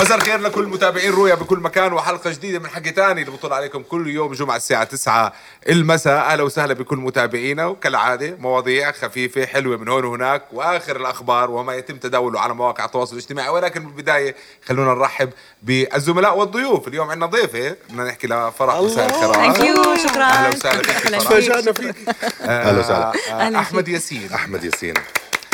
مساء الخير لكل متابعين رؤيا بكل مكان وحلقة جديدة من حكي تاني اللي بطل عليكم كل يوم جمعة الساعة 9 المساء. أهلا وسهلا بكل متابعينا وكالعادة مواضيع خفيفة حلوة من هون وهناك وآخر الأخبار وما يتم تداوله على مواقع التواصل الاجتماعي. ولكن بالبداية خلونا نرحب بالزملاء والضيوف. اليوم عندنا ضيفة. بدنا نحكي لفرح مساء الخير. thank you شكرا. أهلا وسهلا فيك. فرح. فيك. أهلا وسهلا. آه، أحمد ياسين. أحمد ياسين.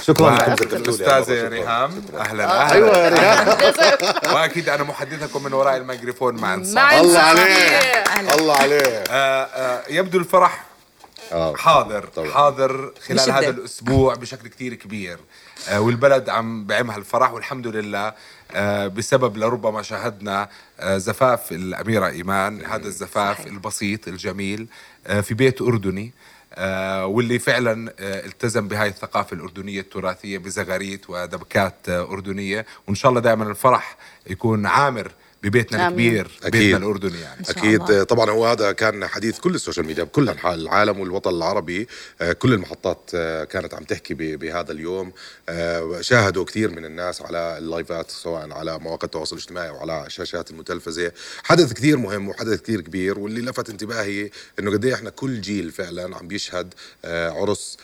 شكرا لكم. الاستاذه ريهام أهلا أهلا أيوه يا ريان وأكيد أنا محدثكم من وراء الميكروفون مع انصاف مع الله. عليه الله عليه آه، آه، يبدو الفرح آه. حاضر طبعاً. حاضر خلال بشدة. هذا الأسبوع بشكل كتير كبير آه، والبلد عم بعمها الفرح والحمد لله آه، بسبب لربما شاهدنا آه، زفاف الأميرة إيمان هذا الزفاف صحيح. البسيط الجميل آه، في بيت أردني آه، واللي فعلا آه، التزم بهاي الثقافة الأردنية التراثية بزغاريت ودبكات آه، أردنية. وإن شاء الله دائما الفرح يكون عامر ببيتنا آمين. الكبير أكيد. بيتنا الأردني يعني شاء أكيد الله. طبعا هو هذا كان حديث كل ال social media بكل أنحاء العالم والوطن العربي آه، كل المحطات آه، كانت عم تحكي ب- بهذا اليوم آه، شاهدوا كثير من الناس على اللايفات سواء على مواقع التواصل الاجتماعي وعلى شاشات المتلفزة حدث كثير مهم وحدث كثير كبير واللي لفت انتباهي إنه قد إيه إحنا كل جيل فعلا عم بيشهد عرس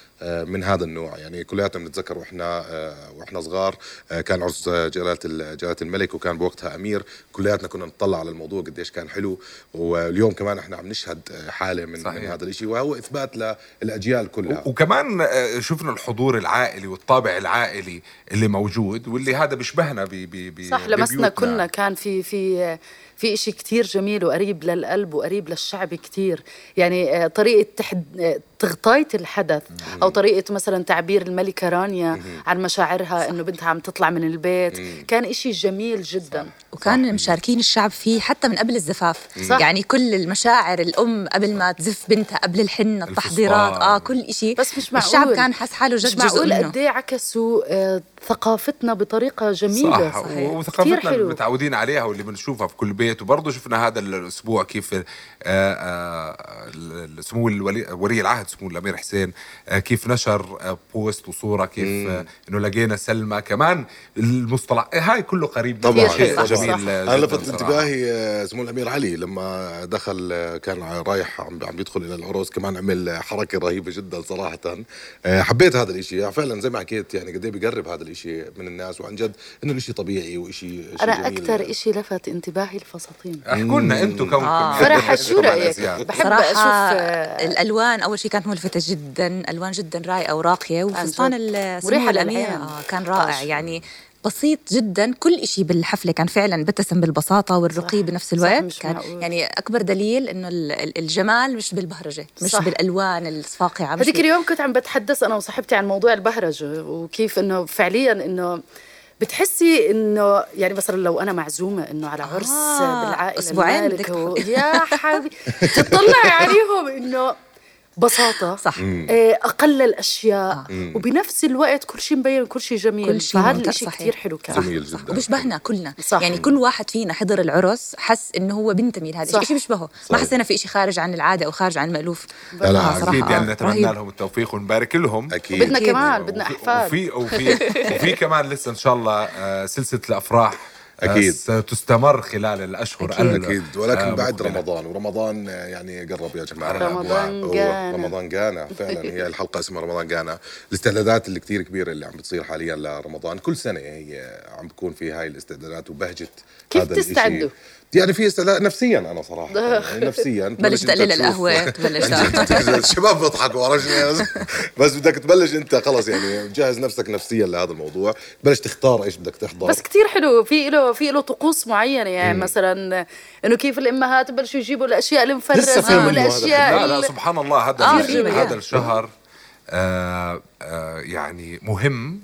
من هذا النوع. يعني كلياتنا بنتذكر وإحنا آه، وإحنا صغار آه، كان عرس آه، جلالة ال- جلالة الملك وكان بوقتها أمير. كلياتنا كنا نطلع على الموضوع قديش كان حلو. واليوم كمان إحنا عم نشهد آه، حالة من, صحيح. من هذا الشيء وهو إثبات للأجيال كلها. وكمان آه، شفنا الحضور العائلي والطابع العائلي اللي موجود واللي هذا بيشبهنا ب ب ب صح لمسنا. كنا كان في في في إشي كتير جميل وقريب للقلب وقريب للشعب كتير. يعني آه، طريقة تحد آه، تغطية الحدث أو طريقة مثلا تعبير الملكة رانيا عن مشاعرها إنه بنتها عم تطلع من البيت. كان إشي جميل جدا. وكان مشاركين الشعب فيه حتى من قبل الزفاف. صح. يعني كل المشاعر الأم قبل ما تزف بنتها قبل الحنة التحضيرات. آه كل شيء بس مش معقول. الشعب كان حس حاله مش جد جزء معقول قد إيه عكسوا آه، ثقافتنا بطريقة جميلة. صح. كتير وثقافتنا اللي متعودين عليها واللي بنشوفها في كل بيت وبرضه شفنا هذا الأسبوع كيف آه، آه، سمو الولي ولي العهد سمو الأمير حسين آه، كيف نشر بوست وصورة كيف إنه لقينا سلمى كمان المصطلح هاي كله قريب طبعا. شيء صح، جميل صح. آه، أنا جداً لفت. انتباهي سمو الأمير علي لما دخل كان رايح عم عم بيدخل إلى العروس كمان عمل حركة رهيبة جدا صراحة حبيت هذا الإشي يعني فعلا زي ما حكيت يعني قد إيه بقرب هذا الإشي من الناس وعن جد إنه الإشي طبيعي شيء أنا جميل. أكثر إشي لفت انتباهي الفساتين احكوا لنا أنتم كونكم آه. فرح شو؟ الأزياء. بحب صراحة أشوف آه، الألوان أول شيء كانت ملفتة جدا ألوان جدا رايقة وراقية وفستان جد. ال- مريحة سمو الأمير للعين. آه كان رائع طاش. يعني بسيط جدا كل إشي بالحفلة كان فعلا بتسم بالبساطة والرقي صح. بنفس صح، الوقت مش كان معقول. يعني أكبر دليل إنه ال- ال- الجمال مش بالبهرجة مش صح. بالألوان الصفاقعة مش هذيك اليوم كنت عم بتحدث أنا وصاحبتي عن موضوع البهرجة وكيف إنه فعليا إنه بتحسي إنه يعني مثلا لو أنا معزومة إنه على عرس آه، بالعائلة بدك و... يا حبيبي. تطلعي عليهم إنه بساطة صح. آه، أقل الأشياء وبنفس الوقت كل شيء مبين كل شيء جميل. كل شيء فهذا الشيء. كثير حلو كان جميل جدا. وبيشبهنا كلنا. صح. يعني كل واحد فينا حضر العرس حس إنه هو بينتمي لهذا. الشيء بيشبهه ما. حسينا في شيء خارج عن العادة أو خارج عن المألوف. لا، لا، آه، صراحة، أكيد. يعني آه، نتمنى رهيب. لهم التوفيق ونبارك لهم. أكيد بدنا أكيد. كمان بدنا أحفاد. وفي وفي وفي كمان لسه إن شاء الله آه، سلسلة أكيد. ستستمر خلال الأشهر أكيد. ال- أكيد. ولكن آه، بعد مقبلة. رمضان. ورمضان يعني قرب يا جماعة. رمضان هو جانا. رمضان جانا. فعلا هي الحلقة اسمها رمضان جانا. الاستعدادات اللي كتير كبيرة اللي عم بتصير حاليا لرمضان. كل سنة هي عم بكون في هاي الاستعدادات وبهجة كيف هذا الإشي. تستعدوا؟ يعني في استعداد نفسيا أنا صراحة. يعني نفسيا. بلش تقلل القهوة، تبلش الشباب بيضحكوا ورجني بس بدك تبلش أنت. خلص يعني تجهز نفسك نفسيا لهذا الموضوع. بلش تختار إيش بدك تحضر. بس كتير حلو. في له في له طقوس معينة يعني مثلا إنه كيف الإمهات بلشوا يجيبوا الأشياء المفرزه والاشياء لا لا سبحان الله هذا آه، هذا. الشهر آه آه يعني مهم.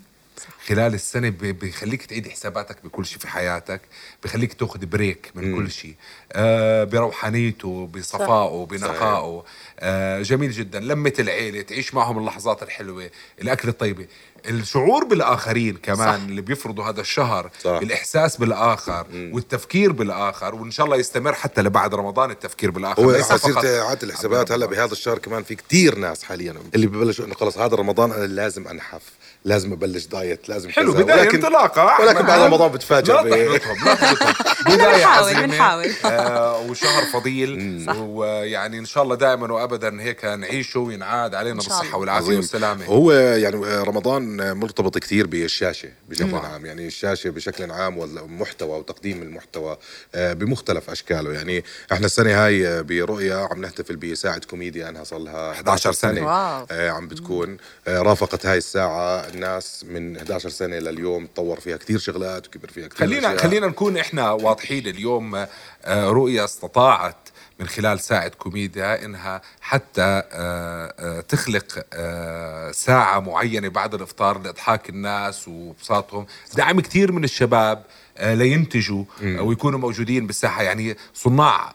خلال السنة بيخليك تعيد حساباتك بكل شيء في حياتك بيخليك تاخذ بريك من كل شيء. آه بروحانيته بصفائه بنقائه. آه جميل جدا. لمة العيلة تعيش معهم اللحظات الحلوة الأكل الطيبة. الشعور بالآخرين كمان صح. اللي بيفرضوا هذا الشهر صح. الإحساس بالآخر والتفكير بالآخر وإن شاء الله يستمر حتى لبعد رمضان التفكير بالآخر. هو فقط عادة الحسابات هلا بهذا الشهر كمان في كتير ناس حاليا اللي ببلشوا إنه خلص هذا رمضان أنا لازم أنحف. لازم أبلش دايت لازم حلو كذا. بداية ولكن- انطلاقة ولكن. بعد رمضان بتفاجئ لا تحبطهم لا تحبطهم بداية بنحاول- بنحاول. آه وشهر فضيل. ويعني إن شاء الله دائما وأبدا هيك نعيشه وينعاد علينا والعافية عظيم. والسلامة هو يعني رمضان مرتبط كثير بالشاشة بشكل عام يعني الشاشة بشكل عام والمحتوى وتقديم المحتوى آه، بمختلف أشكاله يعني إحنا السنة هاي آه، برؤيا عم نحتفل بساعة كوميديا أنها صار لها 11 سنة. wow. آه، عم بتكون آه، رافقت هاي الساعة الناس من 11 سنة لليوم تطور فيها كثير شغلات وكبر فيها كثير خلينا أشياء. خلينا نكون إحنا واضحين اليوم آه، رؤيا استطاعت من خلال ساعة كوميديا إنها حتى آه، آه، تخلق آه، ساعة معينة بعد الإفطار لإضحاك الناس وبساطهم. دعم كثير من الشباب لينتجوا ويكونوا موجودين بالساحة. يعني صناع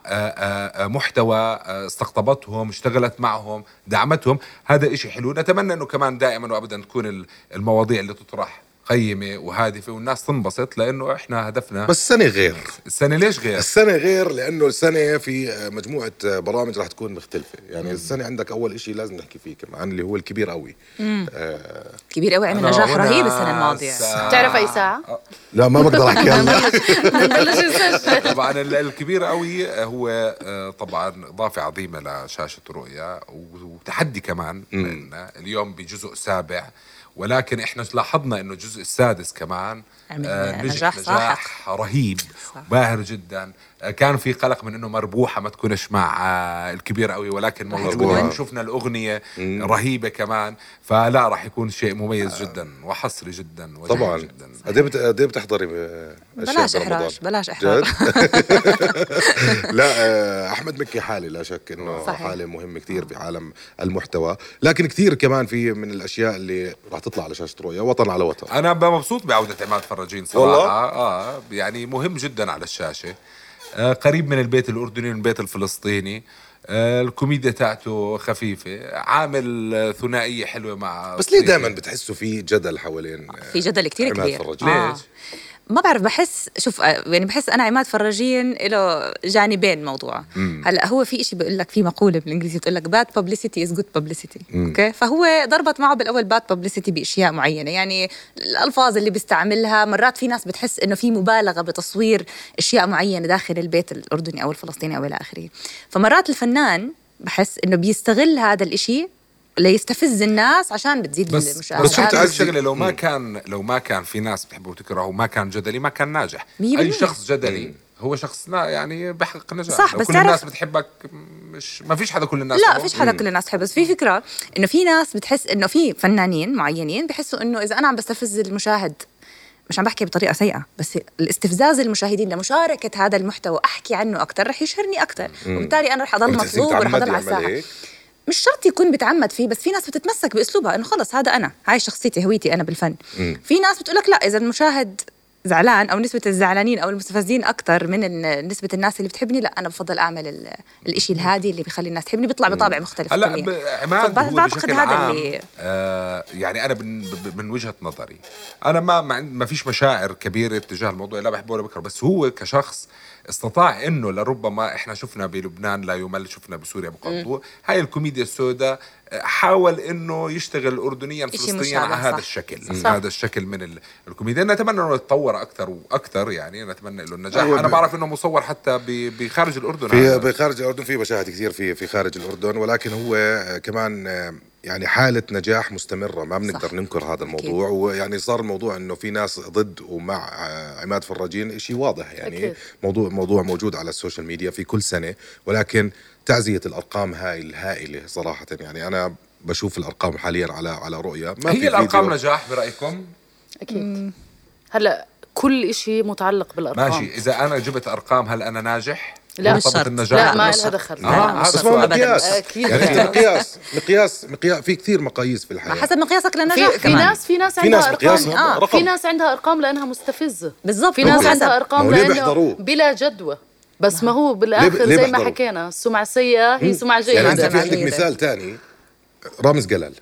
محتوى استقطبتهم اشتغلت معهم دعمتهم. هذا إشي حلو. نتمنى أنه كمان دائما وأبدا تكون ال- المواضيع اللي تطرح. قيمة وهادفة والناس تنبسط لأنه إحنا هدفنا بس السنة غير. السنة ليش غير؟ السنة غير لأنه السنة في مجموعة برامج رح تكون مختلفة. يعني السنة عندك أول إشي لازم نحكي فيه كمان اللي هو الكبير قوي. آه كبير قوي عمل نجاح رهيب السنة الماضية. بتعرف أي ساعة؟ لا ما بقدر أحكي هلا. طبعا ال- الكبير قوي هو آه، طبعا إضافة عظيمة لشاشة رؤيا وتحدي كمان لنا اليوم بجزء سابع ولكن إحنا لاحظنا إنه الجزء السادس كمان آه، نجح نجاح نجاح رهيب صح. باهر جدا آه، كان في قلق من إنه مربوحة ما تكونش مع آه، الكبير قوي ولكن موجوده. وشفنا الأغنية رهيبة كمان فلا راح يكون شيء مميز جدا وحصري جدا وجميل طبعا جدا قد إيه بتحضري بلاش؟ إحراج بلاش إحراج؟ لا أحمد مكي حالي لا شك إنه صحيح. حالي مهم كثير بعالم المحتوى لكن كثير كمان في من الأشياء اللي راح تطلع على شاشه رؤيا وطن على وطن أنا مبسوط بعودة عماد فراجين صراحة والله؟ آه يعني مهم جدا على الشاشة آه قريب من البيت الأردني من البيت الفلسطيني آه الكوميديا تاعته خفيفة عامل آه، ثنائية حلوة مع بس ليه. دائما بتحسوا في جدل حوالين آه، في جدل كتير عماد كبير فراجين. ليش؟ ما بعرف بحس شوف آه، يعني بحس أنا عماد فراجين له جانبين الموضوع هلأ هو في إشي بيقول لك في مقولة بالإنجليزي بتقول لك bad publicity is good publicity. أوكي؟ فهو ضربت معه بالأول bad publicity بأشياء معينة. يعني الألفاظ اللي بيستعملها مرات في ناس بتحس إنه في مبالغة بتصوير أشياء معينة داخل البيت الأردني أو الفلسطيني أو إلى آخره. فمرات الفنان بحس إنه بيستغل هذا الإشي ليستفز الناس عشان بتزيد بس المشاهدات بس شفت الشغلة؟ لو ما كان لو ما كان في ناس بتحبه وتكرهه وما كان جدلي ما كان ناجح. أي. شخص جدلي هو شخص يعني بحقق نجاح. صح، بس كل الناس بتحبك مش ما فيش حدا كل الناس لا. فيش حدا كل الناس تحب بس في فكرة إنه في ناس بتحس إنه في فنانين معينين بحسوا إنه إذا أنا عم بستفز المشاهد مش عم بحكي بطريقة سيئة بس الاستفزاز المشاهدين لمشاركة هذا المحتوى أحكي عنه أكثر رح يشهرني أكثر وبالتالي أنا رح أضل مطلوب ورح أضل على الساحة؟ مش شرط يكون بتعمد فيه بس في ناس بتتمسك بأسلوبها إنه خلص هذا أنا هاي شخصيتي هويتي أنا بالفن. في ناس بتقول لك لا إذا المشاهد زعلان أو نسبة الزعلانين أو المستفزين أكثر من نسبة الناس اللي بتحبني لا أنا بفضل أعمل ال- الإشي الهادي اللي بيخلي الناس تحبني بيطلع بطابع مختلف هلأ. ب- بعتقد هذا اللي آه يعني أنا من, من وجهة نظري أنا ما ما, فيش مشاعر كبيرة تجاه الموضوع لا بحبه ولا بكره بس هو كشخص استطاع إنه لربما إحنا شفنا بلبنان لا يمل شفنا بسوريا بقضوه هاي الكوميديا السوداء حاول إنه يشتغل اردنيا فلسطينيا على هذا صح. الشكل صح. هذا الشكل من ال- الكوميديا نتمنى إنه يتطور أكثر وأكثر يعني نتمنى له النجاح هو أنا بعرف إنه مصور حتى ب- بخارج الأردن في. بخارج الأردن في مشاهد كثير في في خارج الأردن ولكن هو كمان يعني حالة نجاح مستمرة ما بنقدر صح. ننكر هذا أكيد. الموضوع ويعني صار الموضوع إنه في ناس ضد ومع آه، عماد فراجين شيء واضح يعني أكيد. موضوع موضوع موجود على ال social media في كل سنة ولكن تعزية الأرقام هاي الهائلة صراحة يعني أنا بشوف الأرقام حاليا على على رؤيا ما هي في الأرقام فيديو. نجاح برأيكم أكيد هلأ كل إشي متعلق بالأرقام ماشي إذا أنا جبت أرقام هل أنا ناجح لا، مش شرط. النجاح لا ما لها. دخل آه، لا، هذا مش بس ما هو. مقياس أكيد. يعني في مقياس مقياس مقياس في كثير مقاييس في الحياة حسب مقياسك للنجاح في, في ناس في ناس في عندها ناس مقياس أرقام آه، رقم في ناس عندها أرقام لأنها مستفزه بالضبط في ناس. عندها أرقام لأنه؟ بلا جدوى بس ما هو بالآخر زي ما؟ حكينا السمعة السيئة هي سمعة يعني أنت جيده في عندك. مثال تاني رامز جلال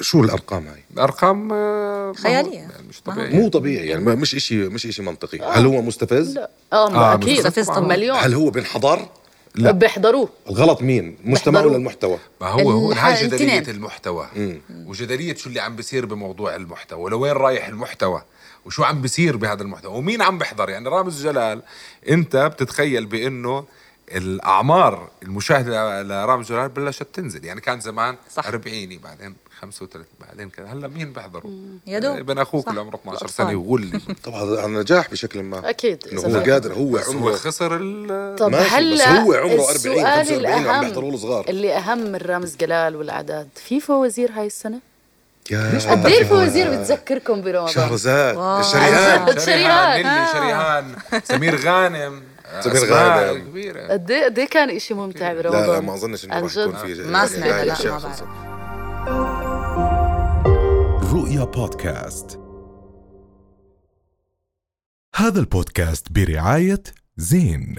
شو الأرقام هاي؟ أرقام آه، خيالية. يعني مش طبيعية. مو طبيعي يعني مش إشي مش إشي منطقي. هل هو مستفز؟ لا. آه, آه، أكيد. مستفز. طبعاً. مليون. هل هو بينحضر؟ لا. بيحضروه الغلط مين؟ مجتمع. ولا المحتوى؟ ما هو هو هاي جدلية. المحتوى. وجدلية شو اللي عم بيصير بموضوع المحتوى. لوين رايح المحتوى؟ وشو عم بيصير بهذا المحتوى؟ ومين عم بيحضر؟ يعني رامز جلال انت بتتخيل بأنه الأعمار المشاهدة لرامز جلال بلشت تنزل يعني كان زمان صح. 40 بعدين 35 بعدين كذا هلأ مين بيحضروا يا دوب. ابن أخوك. اللي عمره 12 الأطفال. سنة يقول لي طبعا هذا نجاح بشكل ما أكيد إنه هو في- قادر هو بس هو عمره خسر ال طب ماشي، بس هلأ هو عمره 40 السؤال 45 وعم الأهم بيحضروا له صغار. اللي أهم من رامز جلال والأعداد في فوازير هاي السنة يا قد إيه الفوازير بتذكركم برمضان شهرزاد جد. شريهان. نيلي شريهان سمير غانم سمير غانم. كبيرة قد إيه قد إيه كان إشي ممتع برمضان لا لا ما أظنش إنه راح يكون. في ما سمعت، هاي لا، ما بعرف. رؤيا بودكاست هذا البودكاست برعاية زين